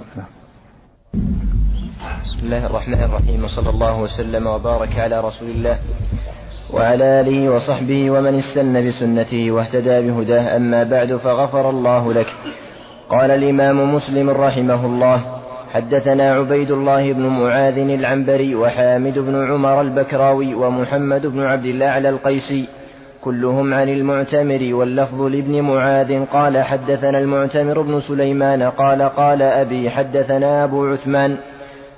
نعم. بسم الله الرحمن الرحيم وصلى الله وسلم وبارك على رسول الله وعلى آله وصحبه ومن استنى بسنته واهتدى بهداه. أما بعد فغفر الله لك. قال الإمام مسلم رحمه الله حدثنا عبيد الله بن معاذ العنبري وحامد بن عمر البكراوي ومحمد بن عبد الله على القيسي كلهم عن المعتمر واللفظ لابن معاذ قال حدثنا المعتمر بن سليمان قال قال أبي حدثنا أبو عثمان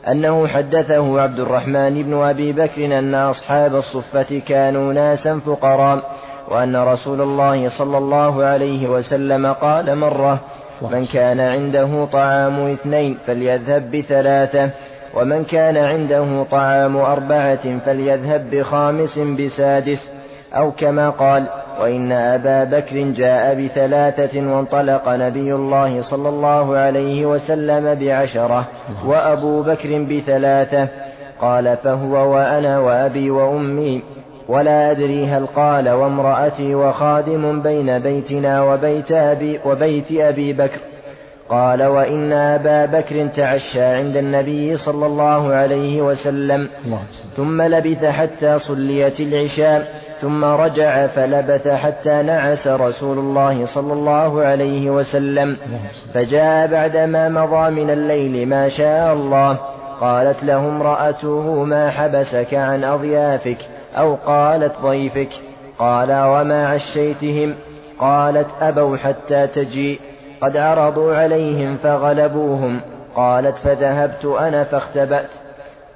أنه حدثه عبد الرحمن بن أبي بكر أن أصحاب الصفة كانوا ناسا فقراء وأن رسول الله صلى الله عليه وسلم قال مرة من كان عنده طعام اثنين فليذهب بثلاثة ومن كان عنده طعام أربعة فليذهب بخامس بسادس أو كما قال وإن أبا بكر جاء بثلاثة وانطلق نبي الله صلى الله عليه وسلم بعشرة وأبو بكر بثلاثة. قال فهو وأنا وأبي وأمي ولا أدري هل قال وامرأتي وخادم بين بيتنا وبيت أبي, وبيت أبي بكر. قال وإن أبا بكر تعشى عند النبي صلى الله عليه وسلم ثم لبث حتى صليت العشاء. ثم رجع فلبث حتى نعس رسول الله صلى الله عليه وسلم. فجاء بعدما مضى من الليل ما شاء الله. قالت له امرأته ما حبسك عن أضيافك أو قالت ضيفك؟ قال وما عشيتهم؟ قالت أبوا حتى تجيء. قد عرضوا عليهم فغلبوهم. قالت فذهبت أنا فاختبأت.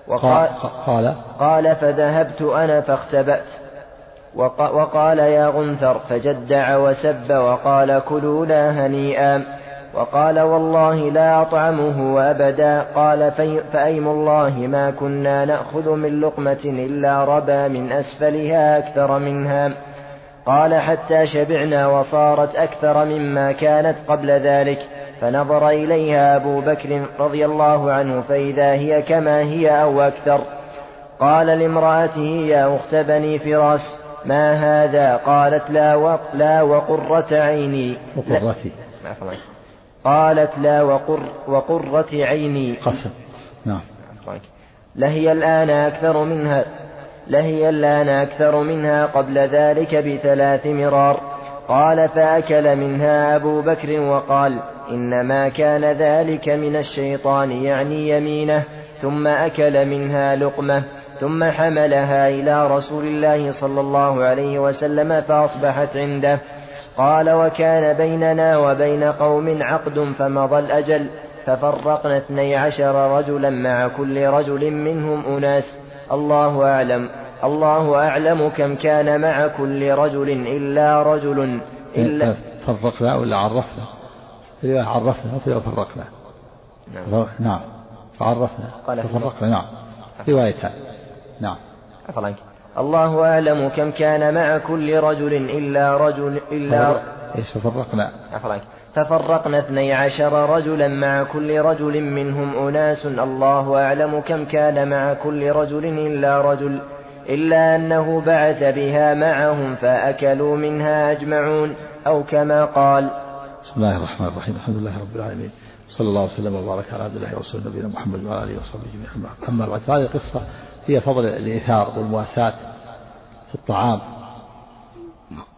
وقال قال. قال فذهبت أنا فاختبأت. وقال يا غنثر فجدع وسب وقال كلوا لا هنيئا وقال والله لا أطعمه أبدا قال فأيم الله ما كنا نأخذ من لقمة إلا ربا من أسفلها أكثر منها قال حتى شبعنا وصارت أكثر مما كانت قبل ذلك فنظر إليها أبو بكر رضي الله عنه فإذا هي كما هي أو أكثر قال لامرأته يا أخت بني فراس ما هذا؟ قالت لا وق لا وقرة عيني. وقرتي. قالت لا وقر وقرة عيني. قسم. نعم. لهي الآن أكثر منها لهي الآن أكثر منها قبل ذلك بثلاث مرار. قال فأكل منها أبو بكر وقال إنما كان ذلك من الشيطان يعني يمينه ثم أكل منها لقمة. ثم حملها إلى رسول الله صلى الله عليه وسلم فأصبحت عنده. قال وكان بيننا وبين قوم عقد فمضى الأجل ففرقنا اثني عشر رجلا مع كل رجل منهم أناس. الله أعلم الله أعلم كم كان مع كل رجل إلا رجل إلا فرقنا ولا عرفنا؟ في عرفنا وفي فرقنا نعم. نعم. فعرفنا ففرقنا نعم. روايتها نعم. عفوا الله أعلم كم كان مع كل رجل إلا رجل إلا إيش ففرقنا عفوا ففرقنا اثني عشر رجلا مع كل رجل منهم أناس. الله أعلم كم كان مع كل رجل إلا رجل إلا أنه بعث بها معهم فأكلوا منها أجمعون. أو كما قال. بسم الله الرحمن الرحيم. الحمد لله رب العالمين. صلى الله وسلم وبارك على عبد الله ورسوله نبينا محمد وعلى آله وصحبه جميعا أما بعد فهذه القصة هي فضل الإيثار والمواساة في الطعام.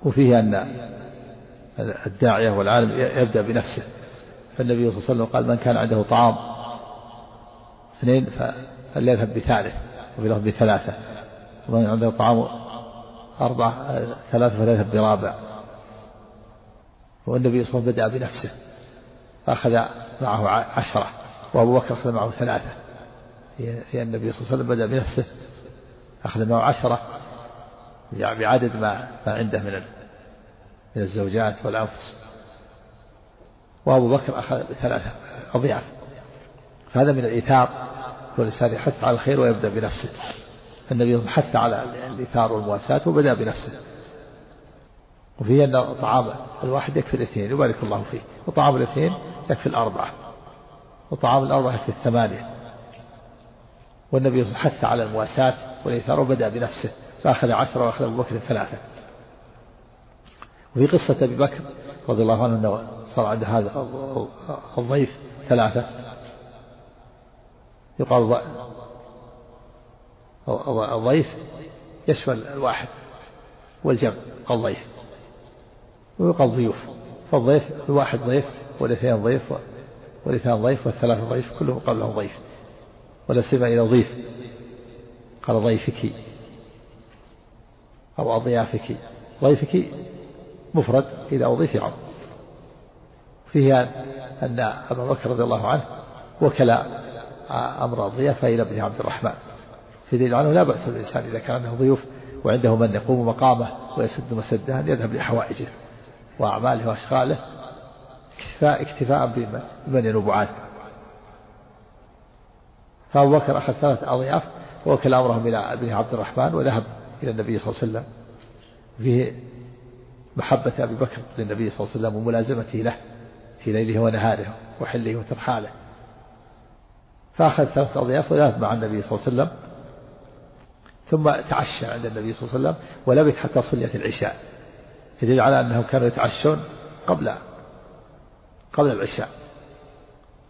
وفيه أن الداعية والعالم يبدأ بنفسه. فالنبي صلى الله عليه وسلم قال من كان عنده طعام اثنين فليذهب بثالث وفي لفظ بثلاثة. ومن عنده طعام أربعة ثلاثة فليذهب برابع. والنبي صلى الله عليه وسلم بدأ بنفسه. أخذ معه عشرة وأبو بكر أخذ معه ثلاثة. هي النبي صلى الله عليه وسلم بدأ بنفسه أخذ معه عشرة بعدد ما ما عنده من من الزوجات والأنفس. وأبو بكر أخذ بثلاثة أضياف. فهذا من الإيثار والإنسان يحث على الخير ويبدأ بنفسه. النبي حث على الإيثار والمواساة وبدأ بنفسه. وفيه أن طعام الواحد يكفي الاثنين يبارك الله فيه. وطعام الاثنين يكفي الأربعة. وطعام الأربعة يكفي الثمانية. والنبي حث على المواساة والإيثار وبدأ بنفسه فأخذ عشرة وأخذ أبو بكر ثلاثة. وفي قصة أبي بكر رضي الله عنه أنه صار عند هذا الضيف ثلاثة. يقال الضيف يشمل الواحد والجمع قال ضيف ويقال ضيوف فالضيف الواحد ضيف والإثنين ضيف والإثنان ضيف والثلاثة ضيف كلهم قال له ضيف. ولا سيما إلى ضيف. قال ضيفك. أو أضيافك. ضيفك مفرد إذا أضيف يعم فيه أن أبا بكر رضي الله عنه وكل أمر الضيافة إلى ابن عبد الرحمن. في دليل عنه لا بأس بالإنسان إذا كان عنده ضيوف وعنده من يقوم مقامه ويسد مسده أن يذهب لحوائجه وأعماله وأشغاله اكتفاء اكتفاء بمن ينوب عنه. فأبو بكر أخذ ثلاثة أضياف ووكل أمرهم إلى ابن عبد الرحمن وذهب إلى النبي صلى الله عليه وسلم فيه محبة أبي بكر للنبي صلى الله عليه وسلم وملازمته له في ليله ونهاره وحله وترحاله. فأخذ ثلاثة أضياف وذهب مع النبي صلى الله عليه وسلم ثم تعشى عند النبي صلى الله عليه وسلم ولبث حتى صليت العشاء يدل على أنهم كانوا يتعشون قبل قبل العشاء.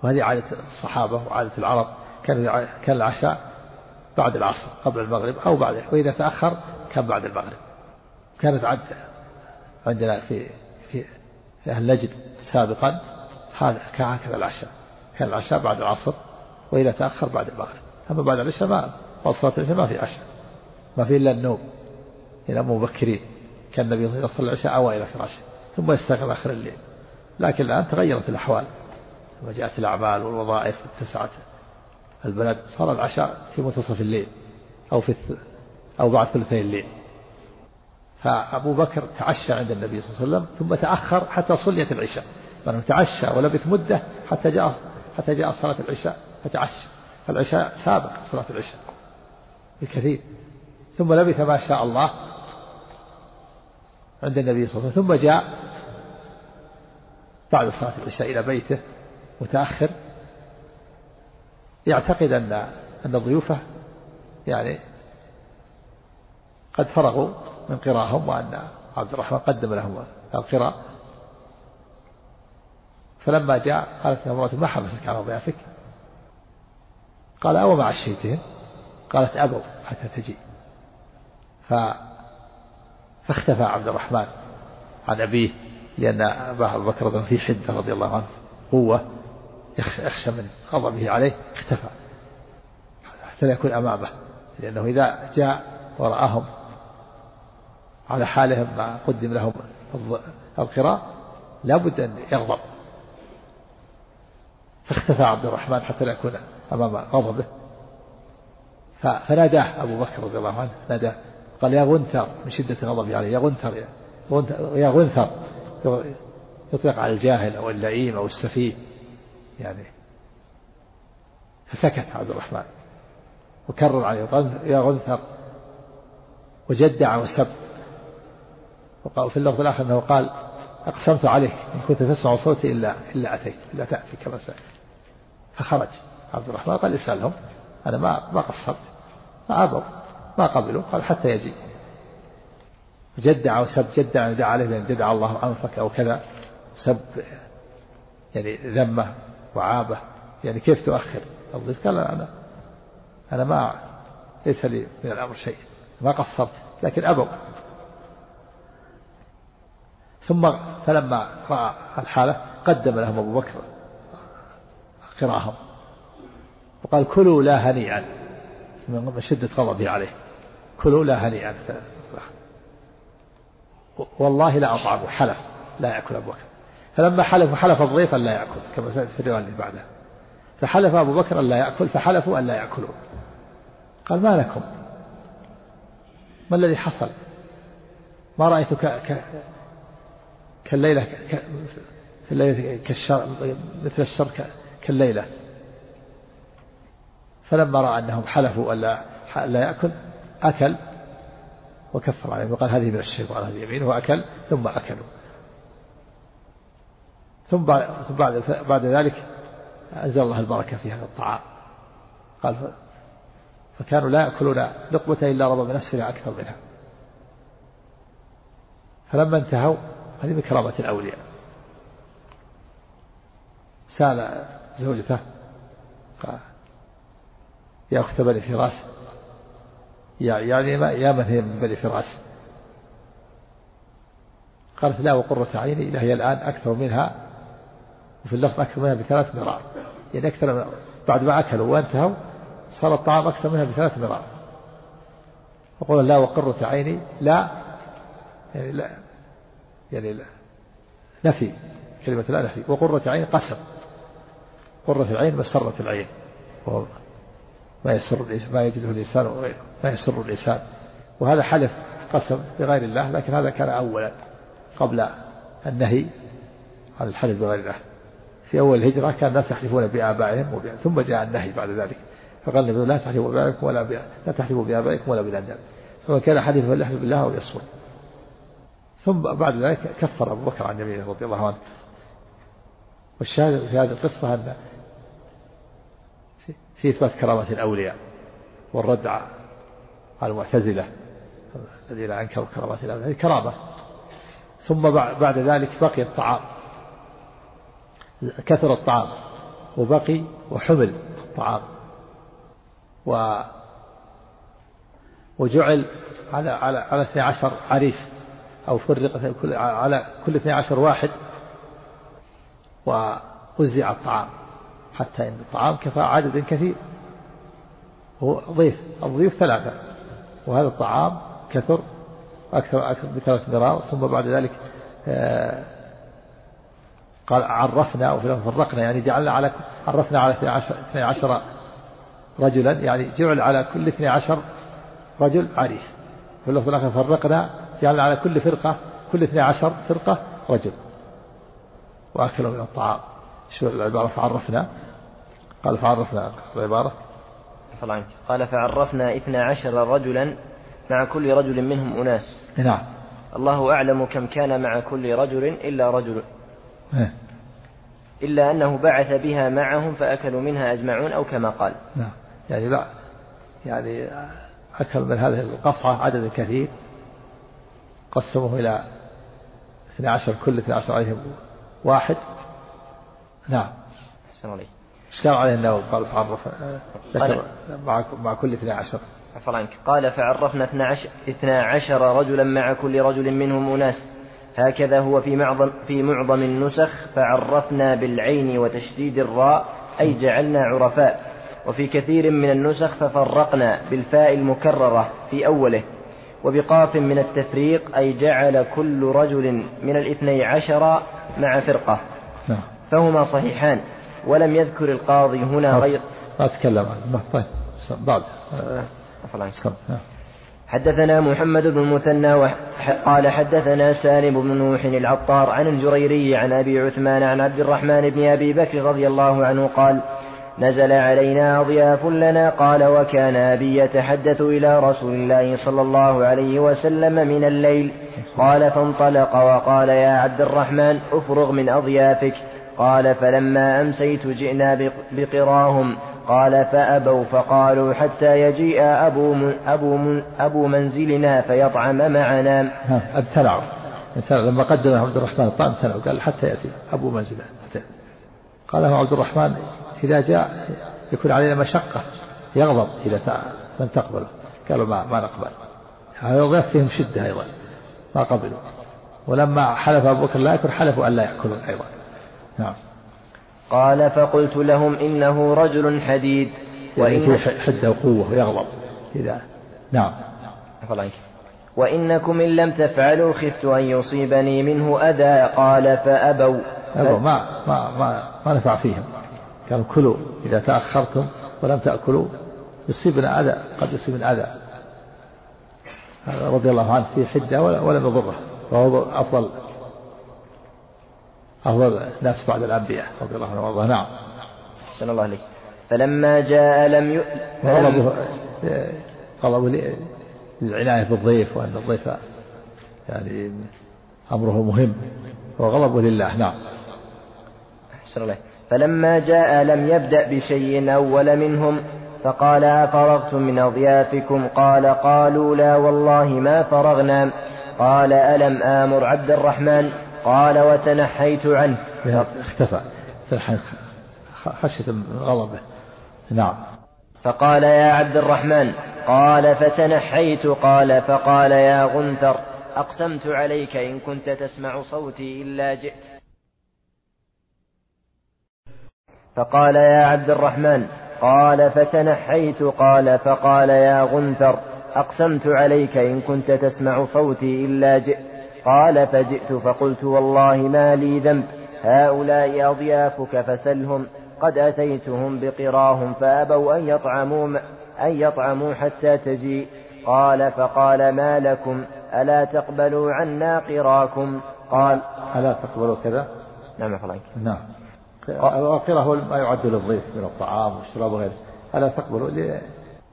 وهذه عادة الصحابة وعادة العرب. كان كان العشاء بعد العصر قبل المغرب أو بعده وإذا تأخر كان بعد المغرب. كانت عد عندنا في في أهل نجد سابقا هذا هكذا العشاء. كان العشاء بعد العصر وإذا تأخر بعد المغرب. أما بعد العشاء ما صلاة العشاء ما في عشاء. ما في إلا النوم. ينام مبكرين. كان النبي صلى الله عليه وسلم العشاء أوى إلى فراشه ثم يستيقظ آخر الليل. لكن الآن تغيرت الأحوال. لما جاءت الأعمال والوظائف اتسعت البلد صار العشاء في منتصف الليل أو في أو بعد ثلثي الليل. فأبو بكر تعشى عند النبي صلى الله عليه وسلم ثم تأخر حتى صليت العشاء. لأنه تعشى ولبث مدة حتى جاء حتى جاء صلاة العشاء فتعشى. فالعشاء سابق صلاة العشاء بكثير. ثم لبث ما شاء الله عند النبي صلى الله عليه وسلم ثم جاء بعد صلاة العشاء إلى بيته متأخر. يعتقد أن أن ضيوفه يعني قد فرغوا من قراءهم وأن عبد الرحمن قدم لهم القراء فلما جاء قالت له امرأة ما حبسك على ضيافك؟ قال أو مع الشيتين قالت أبوا حتى تجي. ف فاختفى عبد الرحمن عن أبيه لأن أبا بكر في حدة رضي الله عنه قوة. يخشى من غضبه عليه اختفى. حتى لا يكون أمامه لأنه إذا جاء ورآهم على حالهم ما قدم لهم القراء لا بد أن يغضب. فاختفى عبد الرحمن حتى لا يكون أمام غضبه. فناداه أبو بكر رضي الله عنه ناداه قال يا غنثر من شدة غضبه عليه يا غنثر, يا غنثر يطلق على الجاهل أو اللئيم أو السفيه. يعني. فسكت عبد الرحمن. وكرر عليه يا غنثر وجدع وسب. وقال في اللفظ الآخر أنه قال أقسمت عليك إن كنت تسمع صوتي إلا إلا أتيت إلا تأتي كما سأل فخرج عبد الرحمن قال اسألهم أنا ما ما قصرت ما أبوا ما قبلوا قال حتى يجي. جدع وسب جدع دعا عليه بأن جدع الله أنفك أو كذا سب يعني ذمه وعابه. يعني كيف تؤخر؟ الضيف قال أنا أنا ما ليس لي من الأمر شيء. ما قصرت لكن أبوا ثم فلما رأى الحالة قدم لهم أبو بكر قراهم. وقال كلوا لا هنيئا. من شدة غضبه عليه. كلوا لا هنيئا. والله لا أطعمه حلف. لا يأكل أبو بكر. فلما حلفوا حلف الضيف أن لا يأكل كما سيأتي في الرواية اللي بعدها. فحلف أبو بكر أن لا يأكل فحلفوا أن لا يأكلوا. قال ما لكم؟ ما الذي حصل؟ ما رأيت ك... ك... كالليلة ك... في الليلة كالشر مثل الشر ك... كالليلة. فلما رأى أنهم حلفوا ألا لا يأكل أكل وكفر عليهم وقال هذه من الشيطان هذه يمينه وأكل ثم أكلوا. ثم بعد بعد ذلك أنزل الله البركة في هذا الطعام. قال فكانوا لا يأكلون لقمة إلا رضى بنفسها أكثر منها. فلما انتهوا هذه من كرامة الأولياء. سأل زوجته يا أخت بني فراس يعني ما يا من هي من بني فراس؟ قالت لا وقرة عيني إلى هي الآن أكثر منها وفي اللفظ أكثر منها بثلاث مرار يعني أكثر بعد ما أكلوا وانتهوا صار الطعام أكثر منها بثلاث مرار وقول لا وقرة عيني لا يعني لا يعني لا. نفي كلمة لا نفي. وقرة عين قسم. قرة العين مسرة العين. وهو ما يسر ما يجده الإنسان وغيره. ما يسر الإنسان. وهذا حلف قسم بغير الله لكن هذا كان أولا قبل النهي عن الحلف بغير الله. في أول الهجرة كان الناس يحلفون بآبائهم ثم جاء النهي بعد ذلك. فقال النبي لا تحلفوا بآبائكم ولا لا تحلفوا بآبائكم ولا بالأنداد فمن كان حليفا فليحلف بالله أو يصمت ثم بعد ذلك كفر أبو بكر عن يمينه رضي الله عنه. والشاهد في هذه القصة أن في إثبات كرامة الأولياء والرد على المعتزلة الذين أنكروا كرامات الأولياء. هذه كرامة. ثم بعد ذلك بقي الطعام. كثر الطعام وبقي وحمل الطعام. و وجعل على على على 12 عريف أو فرق على كل 12 واحد ووزع الطعام حتى إن الطعام كفى عدد كثير. هو ضيف الضيوف ثلاثة وهذا الطعام كثر أكثر أكثر بثلاث مرار ثم بعد ذلك آه، قال عرفنا وفي فرقنا يعني جعلنا على عرفنا على 12 رجلا يعني جعل على كل 12 رجل عريس. في اللفظ الآخر فرقنا جعلنا على كل فرقة كل 12 فرقة رجل. وأكلوا من الطعام. شو العبارة؟ فعرفنا. قال فعرفنا. العبارة؟ قال فعرفنا اثنا عشر رجلا مع كل رجل منهم أناس. نعم. الله أعلم كم كان مع كل رجل إلا رجل. إيه. إلا أنه بعث بها معهم فأكلوا منها أجمعون أو كما قال. نعم. يعني لا يعني أكل من هذه القصعة عدد كثير. قسموه إلى 12 كل 12 عليهم واحد. نعم. أحسن عليك إيش كان عليه النووي؟ قال فعرف ذكر مع مع كل 12 عفوا عنك. قال فعرفنا 12 12 رجلا مع كل رجل منهم أناس. هكذا هو في معظم في معظم النسخ فعرفنا بالعين وتشديد الراء أي جعلنا عرفاء. وفي كثير من النسخ ففرقنا بالفاء المكررة في أوله. وبقاف من التفريق أي جعل كل رجل من الاثني عشر مع فرقة. نعم. فهما صحيحان. ولم يذكر القاضي هنا غير ما تكلم عنه. طيب. بعد حدثنا محمد بن المثنى قال حدثنا سالم بن نوح العطار عن الجريري عن أبي عثمان عن عبد الرحمن بن أبي بكر رضي الله عنه قال نزل علينا أضياف لنا قال وكان أبي يتحدث إلى رسول الله صلى الله عليه وسلم من الليل. قال فانطلق وقال يا عبد الرحمن افرغ من أضيافك. قال فلما أمسيت جئنا بقراهم. قال فأبوا فقالوا حتى يجيء أبو من أبو من أبو منزلنا فيطعم معنا. ابتلعوا لما قدم عبد الرحمن الطعام ابتلعوا قال حتى يأتي أبو منزلنا قال له عبد الرحمن إذا جاء يكون علينا مشقة. يغضب إذا لم تقبله. قالوا ما ما نقبل. هذا الضيف فيهم شدة أيضا. ما قبلوا. ولما حلف أبو بكر لا يكون حلفوا أن لا يأكلون أيضا. نعم. قال فقلت لهم إنه رجل حديد. يعني وإن حدة وقوة ويغضب إذا نعم. وإنكم إن لم تفعلوا خفت أن يصيبني منه أذى. قال فأبوا. أبوا. ما ما ما, ما نفع فيهم. قالوا كلوا. إذا تأخرتم ولم تأكلوا يصيبنا أذى. قد يصيبنا أذى. رضي الله عنه في حدة ولم يضره وهو أفضل. أفضل الناس بعد الأنبياء رضي الله عنه وارضاه نعم. أحسن الله عليك فلما جاء لم ي... طلبوا طلبوا للعناية بالضيف وأن الضيف يعني أمره مهم. وغضبوا لله نعم. أحسن الله فلما جاء لم يبدأ بشيء أول منهم فقال أفرغتم من أضيافكم؟ قال قالوا لا والله ما فرغنا. قال ألم آمر عبد الرحمن؟ قال وتنحيت عنه. اختفى. خشية من غضبه. نعم. فقال يا عبد الرحمن قال فتنحيت قال فقال يا غنثر أقسمت عليك إن كنت تسمع صوتي إلا جئت. فقال يا عبد الرحمن قال فتنحيت قال فقال يا غنثر أقسمت عليك إن كنت تسمع صوتي إلا جئت. قال فجئت فقلت والله ما لي ذنب. هؤلاء أضيافك فسلهم. قد أتيتهم بقراهم فأبوا أن يطعموا أن يطعموا حتى تجيء. قال فقال ما لكم؟ ألا تقبلوا عنا قراكم؟ قال ألا تقبلوا كذا؟ نعم فلانك نعم. القرى هو ما يعد للضيف من الطعام والشراب وغيره. ألا تقبلوا؟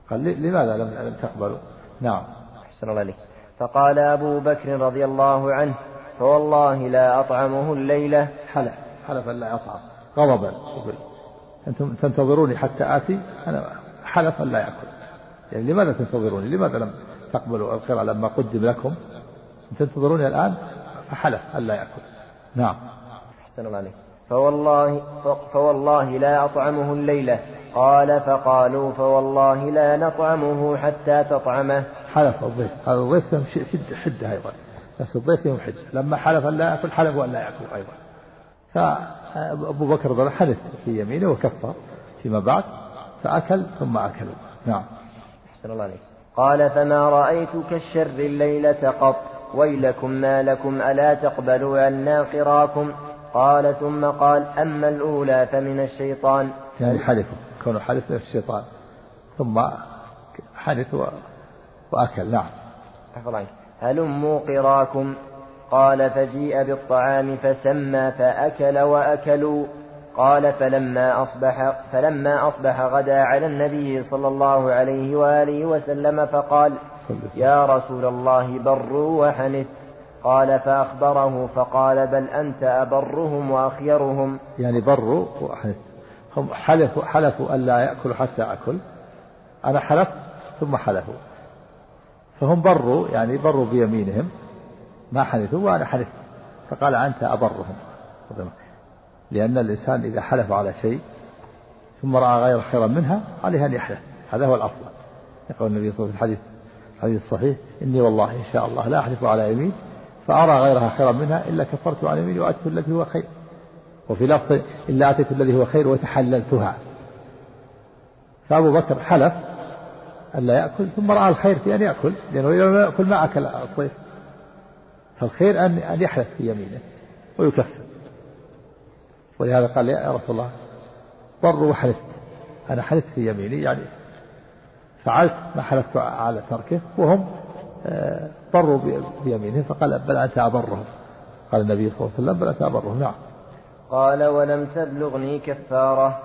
قال لماذا لم تقبلوا؟ نعم. أحسن الله عليك فقال أبو بكر رضي الله عنه فوالله لا أطعمه الليلة. حلف حلف لا أطعم غضبا. أنتم تنتظروني حتى آتي؟ أنا حلف لا يأكل. يعني لماذا تنتظروني؟ لماذا لم تقبلوا القراءة لما قدم لكم؟ تنتظروني الآن؟ فحلف أن لا يأكل. نعم. أحسن الله عليك. فوالله فوالله لا أطعمه الليلة. قال فقالوا فوالله لا نطعمه حتى تطعمه. حلف الضيف. هذا الضيف شدة حدة أيضا. بس الضيف يوم حدة لما حلف أن لا يأكل حلف أن لا يأكل أيضا. فأبو بكر رضي حلف في يمينه وكفر فيما بعد فأكل ثم أكلوا نعم. أحسن الله عليك. قال فما رأيت كالشر الليلة قط؟ ويلكم ما لكم ألا تقبلوا عنا قراكم؟ قال ثم قال أما الأولى فمن الشيطان. يعني حلف كونه حلف من الشيطان. ثم حلف وأكل نعم. هلموا قراكم قال فجيء بالطعام فسمى فأكل وأكلوا. قال فلما أصبح فلما أصبح غدا على النبي صلى الله عليه وآله وسلم فقال يا رسول الله بروا وحنث. قال فأخبره فقال بل أنت أبرهم وأخيرهم. يعني بروا وحنث هم حلفوا حلفوا ألا يأكلوا حتى أكل. أنا حلفت ثم حلفوا. فهم بروا يعني بروا بيمينهم ما حنثوا وأنا حلفت. فقال أنت أبرهم. لأن الإنسان إذا حلف على شيء ثم رأى غير خيرا منها عليه أن يحلف. هذا هو الأفضل. يقول النبي صلى الله عليه وسلم في الحديث الحديث الصحيح إني والله إن شاء الله لا أحلف على يمين فأرى غيرها خيرا منها إلا كفرت عن يميني وأتيت الذي هو خير. وفي لفظ إلا أتيت الذي هو خير وتحللتها. فأبو بكر حلف ألا يأكل ثم رأى الخير في أن يأكل لأنه إذا لم يأكل ما أكل الضيف فالخير أن أن يحلف في يمينه ويكفر. ولهذا قال يا رسول الله ضر وحلفت. أنا حلفت في يميني يعني فعلت ما حلفت على تركه وهم آه، ضروا بيمينهم فقال بل أنت أبرهم قال النبي صلى الله عليه وسلم بل أنت أبرهم نعم. قال ولم تبلغني كفارة.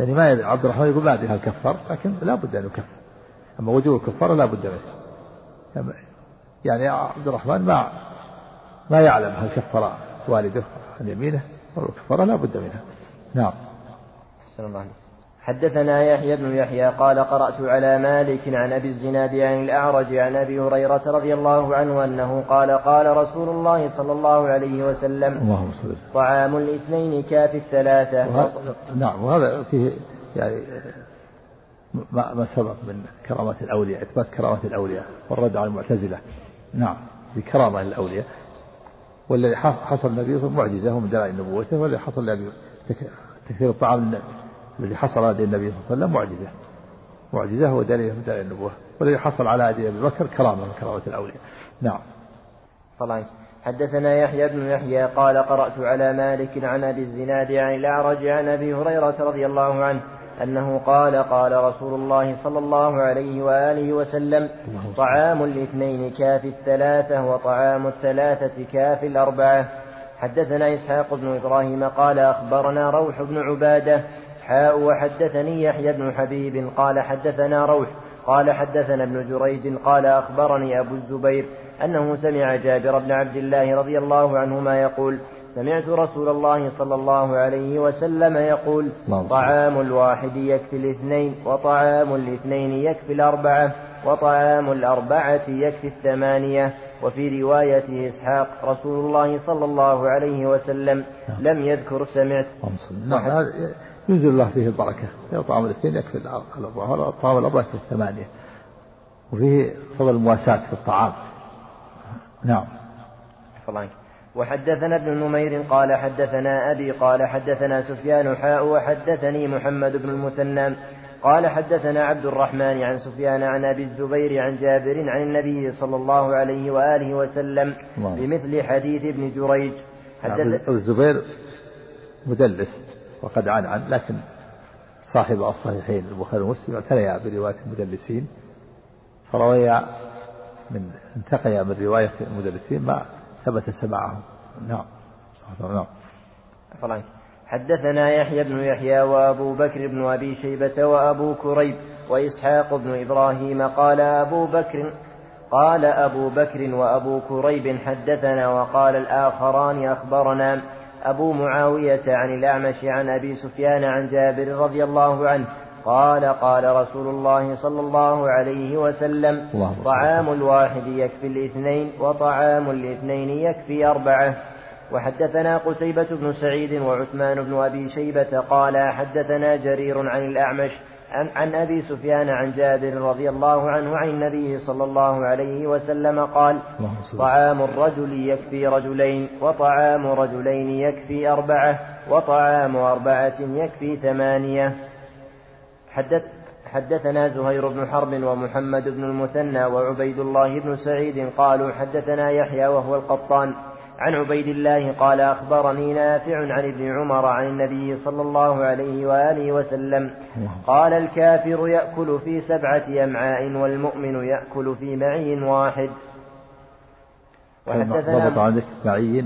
يعني ما عبد الرحمن يقول ما أدري هل كفر لكن لا بد أن يكفر. أما وجوب الكفارة لا بد منه يعني عبد الرحمن ما ما يعلم هل كفر والده عن يمينه. والكفارة لا بد منها. نعم. أحسن الله حدثنا يحيى بن يحيى قال قرأت على مالك عن أبي الزناد عن الأعرج عن أبي هريرة رضي الله عنه أنه قال قال رسول الله صلى الله عليه وسلم اللهم طعام الاثنين كاف الثلاثة. نعم وهذا فيه يعني ما, ما سبق من كرامات الأولياء إثبات كرامات الأولياء والرد على المعتزلة. نعم بكرامة للأولياء والذي حصل النبي صلى الله عليه وسلم معجزة من دلائل نبوته والذي حصل لأبي تكثير الطعام الذي حصل على النبي صلى الله عليه وسلم معجزة. معجزة هو دليل من دلائل النبوة. والذي حصل على أبي بكر كرامة من كرامة الأولياء. نعم. طبعا. حدثنا يحيى بن يحيى قال قرأت على مالك عن أبي الزناد عن الأعرج عن أبي هريرة رضي الله عنه أنه قال قال رسول الله صلى الله عليه وآله وسلم طعام الاثنين كاف الثلاثة وطعام الثلاثة كاف الأربعة. حدثنا إسحاق بن إبراهيم قال أخبرنا روح بن عبادة. حاء وحدثني يحيى بن حبيب قال حدثنا روح قال حدثنا ابن جريج قال أخبرني أبو الزبير أنه سمع جابر بن عبد الله رضي الله عنهما يقول سمعت رسول الله صلى الله عليه وسلم يقول طعام الواحد يكفي الاثنين وطعام الاثنين يكفي الأربعة وطعام الأربعة يكفي الثمانية. وفي رواية إسحاق رسول الله صلى الله عليه وسلم لم يذكر سمعت. نعم ينزل الله فيه البركة. طعام الاثنين يكفي الأربعة طعام الأربعة يكفي الثمانية. وفيه فضل المواساة في الطعام. نعم. فضلك. وحدثنا ابن نمير قال حدثنا أبي قال حدثنا سفيان حاء وحدثني محمد بن المثنى قال حدثنا عبد الرحمن عن سفيان عن أبي الزبير عن جابر عن النبي صلى الله عليه وآله وسلم بمثل حديث ابن جريج. حدث الزبير مدلس وقد عن عن لكن صاحب الصحيحين البخاري ومسلم اعتنيا برواية المدلسين فرويا من انتقيا من رواية المدلسين ما ثبت سماعهم نعم. نعم. حدثنا يحيى بن يحيى وأبو بكر بن أبي شيبة وأبو كريب وإسحاق بن إبراهيم قال أبو بكر قال أبو بكر وأبو كريب حدثنا وقال الآخران أخبرنا أبو معاوية عن الأعمش عن أبي سفيان عن جابر رضي الله عنه قال قال رسول الله صلى الله عليه وسلم طعام الواحد يكفي الاثنين وطعام الاثنين يكفي أربعة. وحدثنا قتيبة بن سعيد وعثمان بن أبي شيبة قال حدثنا جرير عن الأعمش عن, عن أبي سفيان عن جابر رضي الله عنه عن النبي صلى الله عليه وسلم قال طعام الرجل يكفي رجلين وطعام رجلين يكفي أربعة وطعام أربعة يكفي ثمانية. حدث حدثنا زهير بن حرب ومحمد بن المثنى وعبيد الله بن سعيد قالوا حدثنا يحيى وهو القطان. عن عبيد الله قال أخبرني نافع عن ابن عمر عن النبي صلى الله عليه وآله وسلم. قال الكافر يأكل في سبعة أمعاء والمؤمن يأكل في معي واحد. وحدثنا ضبط عندك معي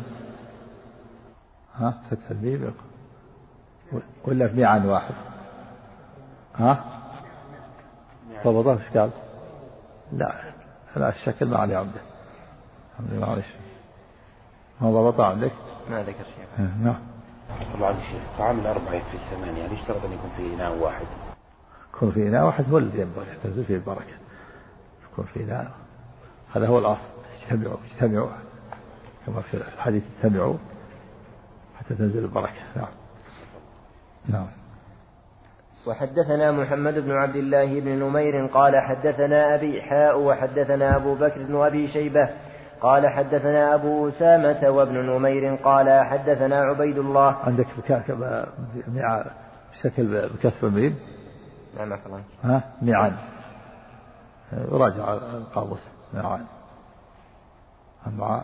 ها فتح الميم ولا في معا واحد. ها؟ ضبطه إيش قال؟ لا لا الشكل ما عليه عمده معلش ما ضبط عندك؟ ما ذكر شيء نعم. طبعا الشيخ طعام الأربعة يكفي الثمانية يعني يشترط أن يكون في إناء واحد؟ يكون في إناء واحد هو الذي ينبغي تنزل فيه البركة. يكون في إناء هذا هو الأصل. اجتمعوا اجتمعوا. كما في الحديث اجتمعوا حتى تنزل البركة. نعم. نعم. وحدثنا محمد بن عبد الله بن نمير قال حدثنا أبي حاء وحدثنا أبو بكر بن أبي شيبة قال حدثنا أبو أسامة وابن نمير قال حدثنا عبيد الله. عندك بشكل بكسر الميم؟ نعم الله. ها؟ ميعان راجع القاموس ميعان مع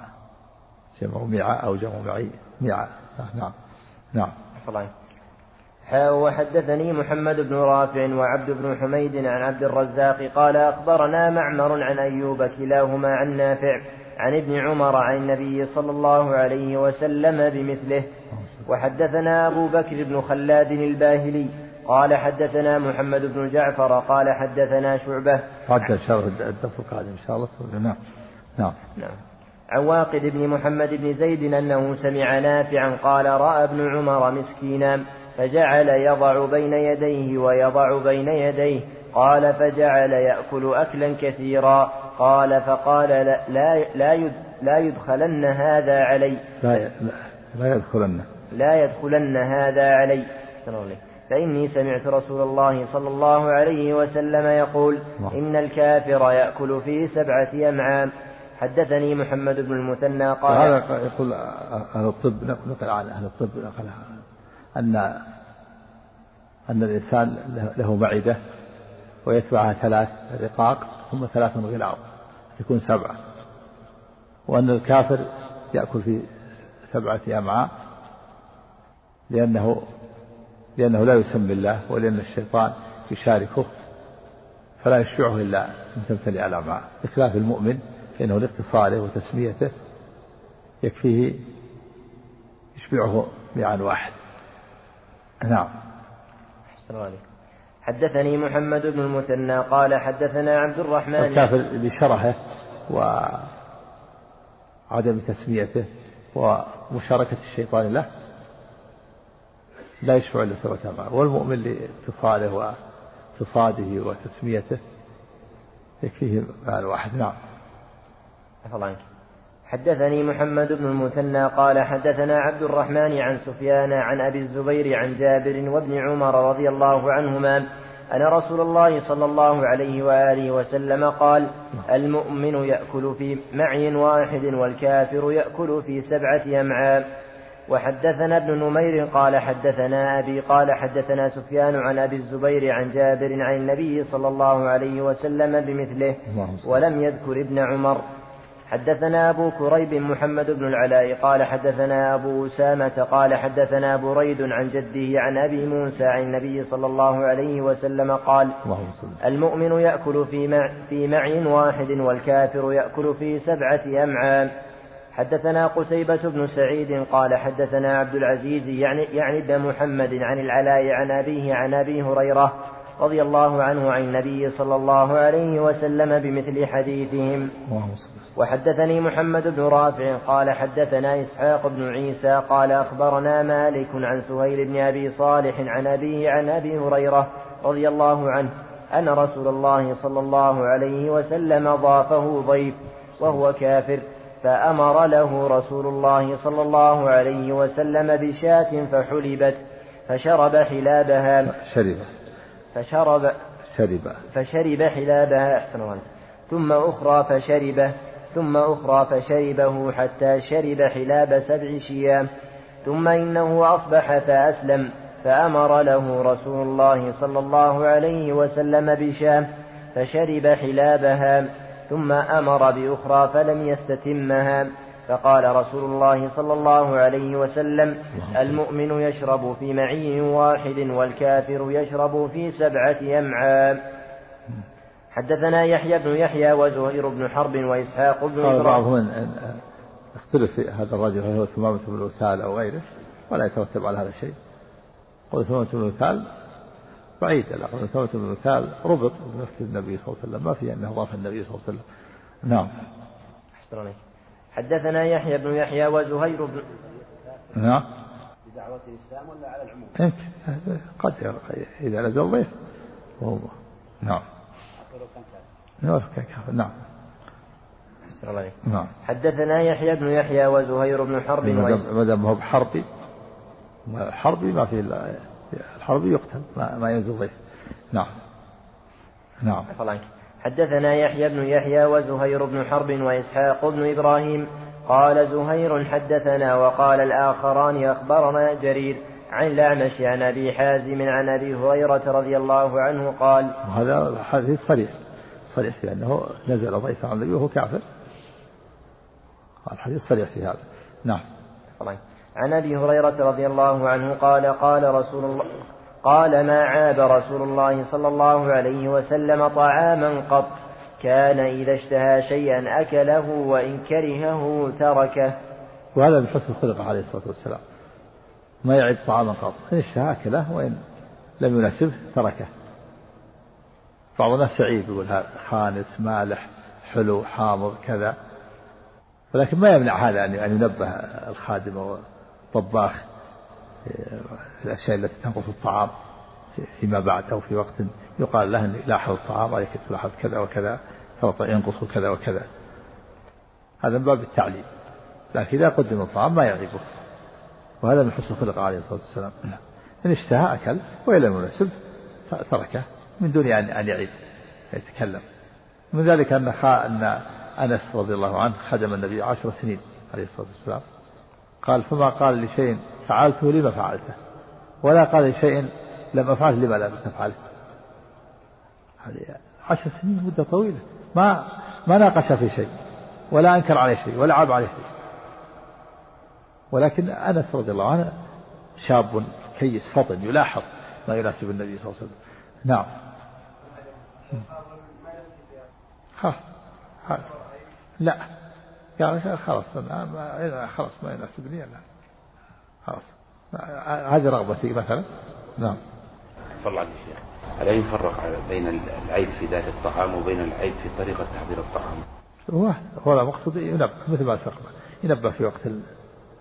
جمع ميعاء أو جمع معي. ميعاء نعم. نعم. الله. وحدثني محمد بن رافع وعبد بن حميد عن عبد الرزاق قال أخبرنا معمر عن أيوب كلاهما عن نافع عن ابن عمر عن النبي صلى الله عليه وسلم بمثله. وحدثنا أبو بكر بن خلاد الباهلي قال حدثنا محمد بن جعفر قال حدثنا شعبة. حتى إن شاء الله الدرس القادم إن شاء الله. نعم. نعم. نعم. عن واقد بن محمد بن زيد أنه سمع نافعا قال رأى ابن عمر مسكينا. فجعل يضع بين يديه ويضع بين يديه. قال فجعل يأكل أكلا كثيرا. قال فقال لا لا لا يدخلن هذا علي. لا لا يدخلن. لا يدخلن هذا علي. فإني سمعت رسول الله صلى الله عليه وسلم يقول إن الكافر يأكل في سبعة أمعام حدثني محمد بن المثنى قال هذا يقول أهل الطب نقل عن أهل الطب نقل أن أن الإنسان له معدة ويتبعها ثلاث رقاق ثم ثلاث غلاظ يكون سبعة. وأن الكافر يأكل في سبعة أمعاء لأنه لأنه لا يسمي الله ولأن الشيطان يشاركه فلا يشبعه إلا أن تمتلئ الأمعاء. بخلاف المؤمن فإنه لاتصاله وتسميته يكفيه يشبعه مئة واحد. نعم. أحسن عليك حدثني محمد بن المثنى قال حدثنا عبد الرحمن الكافر لشرحه وعدم تسميته ومشاركة الشيطان له لا يشفع إلا سبعة أمعاء والمؤمن لاتصاله واقتصاده وتسميته يكفيه مال واحد. نعم. الله عنك. حدثني محمد بن المثنى قال حدثنا عبد الرحمن عن سفيان عن أبي الزبير عن جابر وابن عمر رضي الله عنهما أن رسول الله صلى الله عليه وآله وسلم قال المؤمن يأكل في معي واحد والكافر يأكل في سبعة أمعاء. وحدثنا ابن نمير قال حدثنا أبي قال حدثنا سفيان عن أبي الزبير عن جابر عن النبي صلى الله عليه وسلم بمثله ولم يذكر ابن عمر. حدثنا أبو كريب محمد بن العلاء قال حدثنا أبو أسامة قال حدثنا بريد عن جده عن أبي موسى عن النبي صلى الله عليه وسلم قال المؤمن يأكل في مع, في معي واحد والكافر يأكل في سبعة أمعاء. حدثنا قتيبة بن سعيد قال حدثنا عبد العزيز يعني يعني ابن محمد عن العلاء عن أبيه عن أبي هريرة رضي الله عنه عن النبي صلى الله عليه وسلم بمثل حديثهم. وحدثني محمد بن رافع قال حدثنا إسحاق بن عيسى قال أخبرنا مالك عن سهيل بن أبي صالح عن أبيه عن أبي هريرة رضي الله عنه أن رسول الله صلى الله عليه وسلم ضافه ضيف وهو كافر فأمر له رسول الله صلى الله عليه وسلم بشاة فحلبت فشرب حلابها شرب. فشرب شرب. فشرب حلابها أحسن ثم أخرى فشربه ثم أخرى فشربه حتى شرب حلاب سبع شيام ثم إنه أصبح فأسلم فأمر له رسول الله صلى الله عليه وسلم بشام فشرب حلابها ثم أمر بأخرى فلم يستتمها فقال رسول الله صلى الله عليه وسلم المؤمن يشرب في معي واحد والكافر يشرب في سبعة أمعاء. حدثنا يحيى بن يحيى وزهير بن حرب وإسحاق بن قال بعضهم اختلف في هذا الرجل هل هو ثمامة بن وسال أو غيره؟ ولا يترتب على هذا الشيء. قول ثمامة بن وسال بعيد. الأقل ثمامة بن وسال ربط بنفس النبي صلى الله عليه وسلم. ما في أنه ضاف النبي صلى الله عليه وسلم. نعم. أحسن عليك. حدثنا يحيى بن يحيى وزهير بن نعم. بدعوة الإسلام ولا على العموم؟ قد إذا نزل ضيف. نعم. نعم. نعم نعم. حدثنا يحيى بن يحيى وزهير بن حرب ما دام هو بحربي حربي ما في الحربي يقتل ما, ما ينزل ضيف نعم. نعم. حدثنا يحيى بن يحيى وزهير بن حرب وإسحاق بن إبراهيم. قال زهير حدثنا وقال الآخران أخبرنا جرير عن الأعمش عن أبي حازم عن أبي هريرة رضي الله عنه قال هذا حديث صريح. صريح في أنه نزل ضيف عن النبي وهو كافر. الحديث صريح في هذا. نعم. عن أبي هريرة رضي الله عنه قال قال رسول الله قال ما عاب رسول الله صلى الله عليه وسلم طعاما قط كان إذا اشتهى شيئا أكله وإن كرهه تركه. وهذا من حسن الخلق عليه الصلاة والسلام. ما يعد طعاما قط إن اشتهى أكله وإن لم يناسبه تركه. بعض الناس سعيد يقول هذا خانس مالح حلو حامض كذا. ولكن ما يمنع هذا أن ينبه الخادم أو الطباخ الأشياء التي تنقص الطعام فيما بعد أو في وقت يقال له لاحظ الطعام عليك تلاحظ كذا وكذا ينقص كذا وكذا. هذا من باب التعليم. لكن إذا قدم الطعام ما يعيبه وهذا من حسن الخلق عليه الصلاة والسلام. إن اشتهى أكل وإن لم يناسب تركه. من دون أن أن يعيد يتكلم. من ذلك أن أن أنس رضي الله عنه خدم النبي عشر سنين عليه الصلاة والسلام. قال فما قال لشيء فعلته لما فعلته ولا قال لشيء لم أفعله لما لم تفعله. هذه عشر سنين مدة طويلة. ما ما ناقش في شيء ولا أنكر عليه شيء ولا عاب عليه شيء. ولكن أنس رضي الله عنه شاب كيس فطن يلاحظ ما يناسب النبي صلى الله عليه وسلم. نعم. خلاص لا. يعني خلاص خلاص ما يناسبني أنا خلاص. هذه رغبتي مثلا. نعم. الله عليك شيخ ألا يفرق بين العيب في ذات الطعام وبين العيب في طريقة تحضير الطعام؟ هو هو المقصود ينبه مثل ما سبق. ينبه في وقت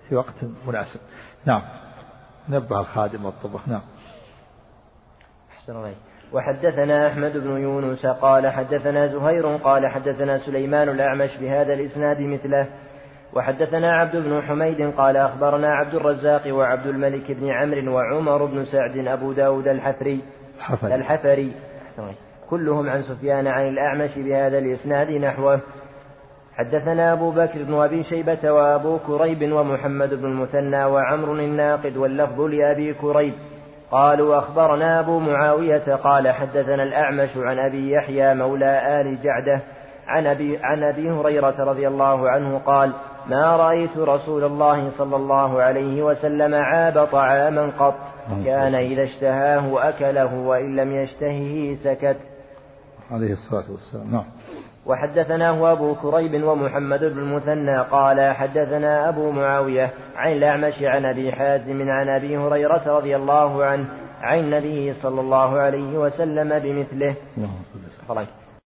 في وقت مناسب. نعم. نبه الخادم والطبخ. نعم. أحسن الله وحدثنا أحمد بن يونس قال حدثنا زهير قال حدثنا سليمان الأعمش بهذا الإسناد مثله. وحدثنا عبد بن حميد قال أخبرنا عبد الرزاق وعبد الملك بن عمرو وعمر بن سعد أبو داود الحفري. الحفري, الحفري. كلهم عن سفيان عن الأعمش بهذا الإسناد نحوه. حدثنا أبو بكر بن أبي شيبة وأبو كريب ومحمد بن المثنى وعمر الناقد واللفظ لأبي كريب. قالوا أخبرنا أبو معاوية قال حدثنا الأعمش عن أبي يحيى مولى آل جعدة عن أبي, عن أبي هريرة رضي الله عنه قال ما رأيت رسول الله صلى الله عليه وسلم عاب طعاما قط كان إذا اشتهاه أكله وإن لم يشتهه سكت. عليه الصلاة والسلام. نعم. وحدثناه أبو كريب ومحمد بن المثنى قال حدثنا أبو معاوية عن الأعمش عن أبي حازم عن أبي هريرة رضي الله عنه عن النبي صلى الله عليه وسلم بمثله.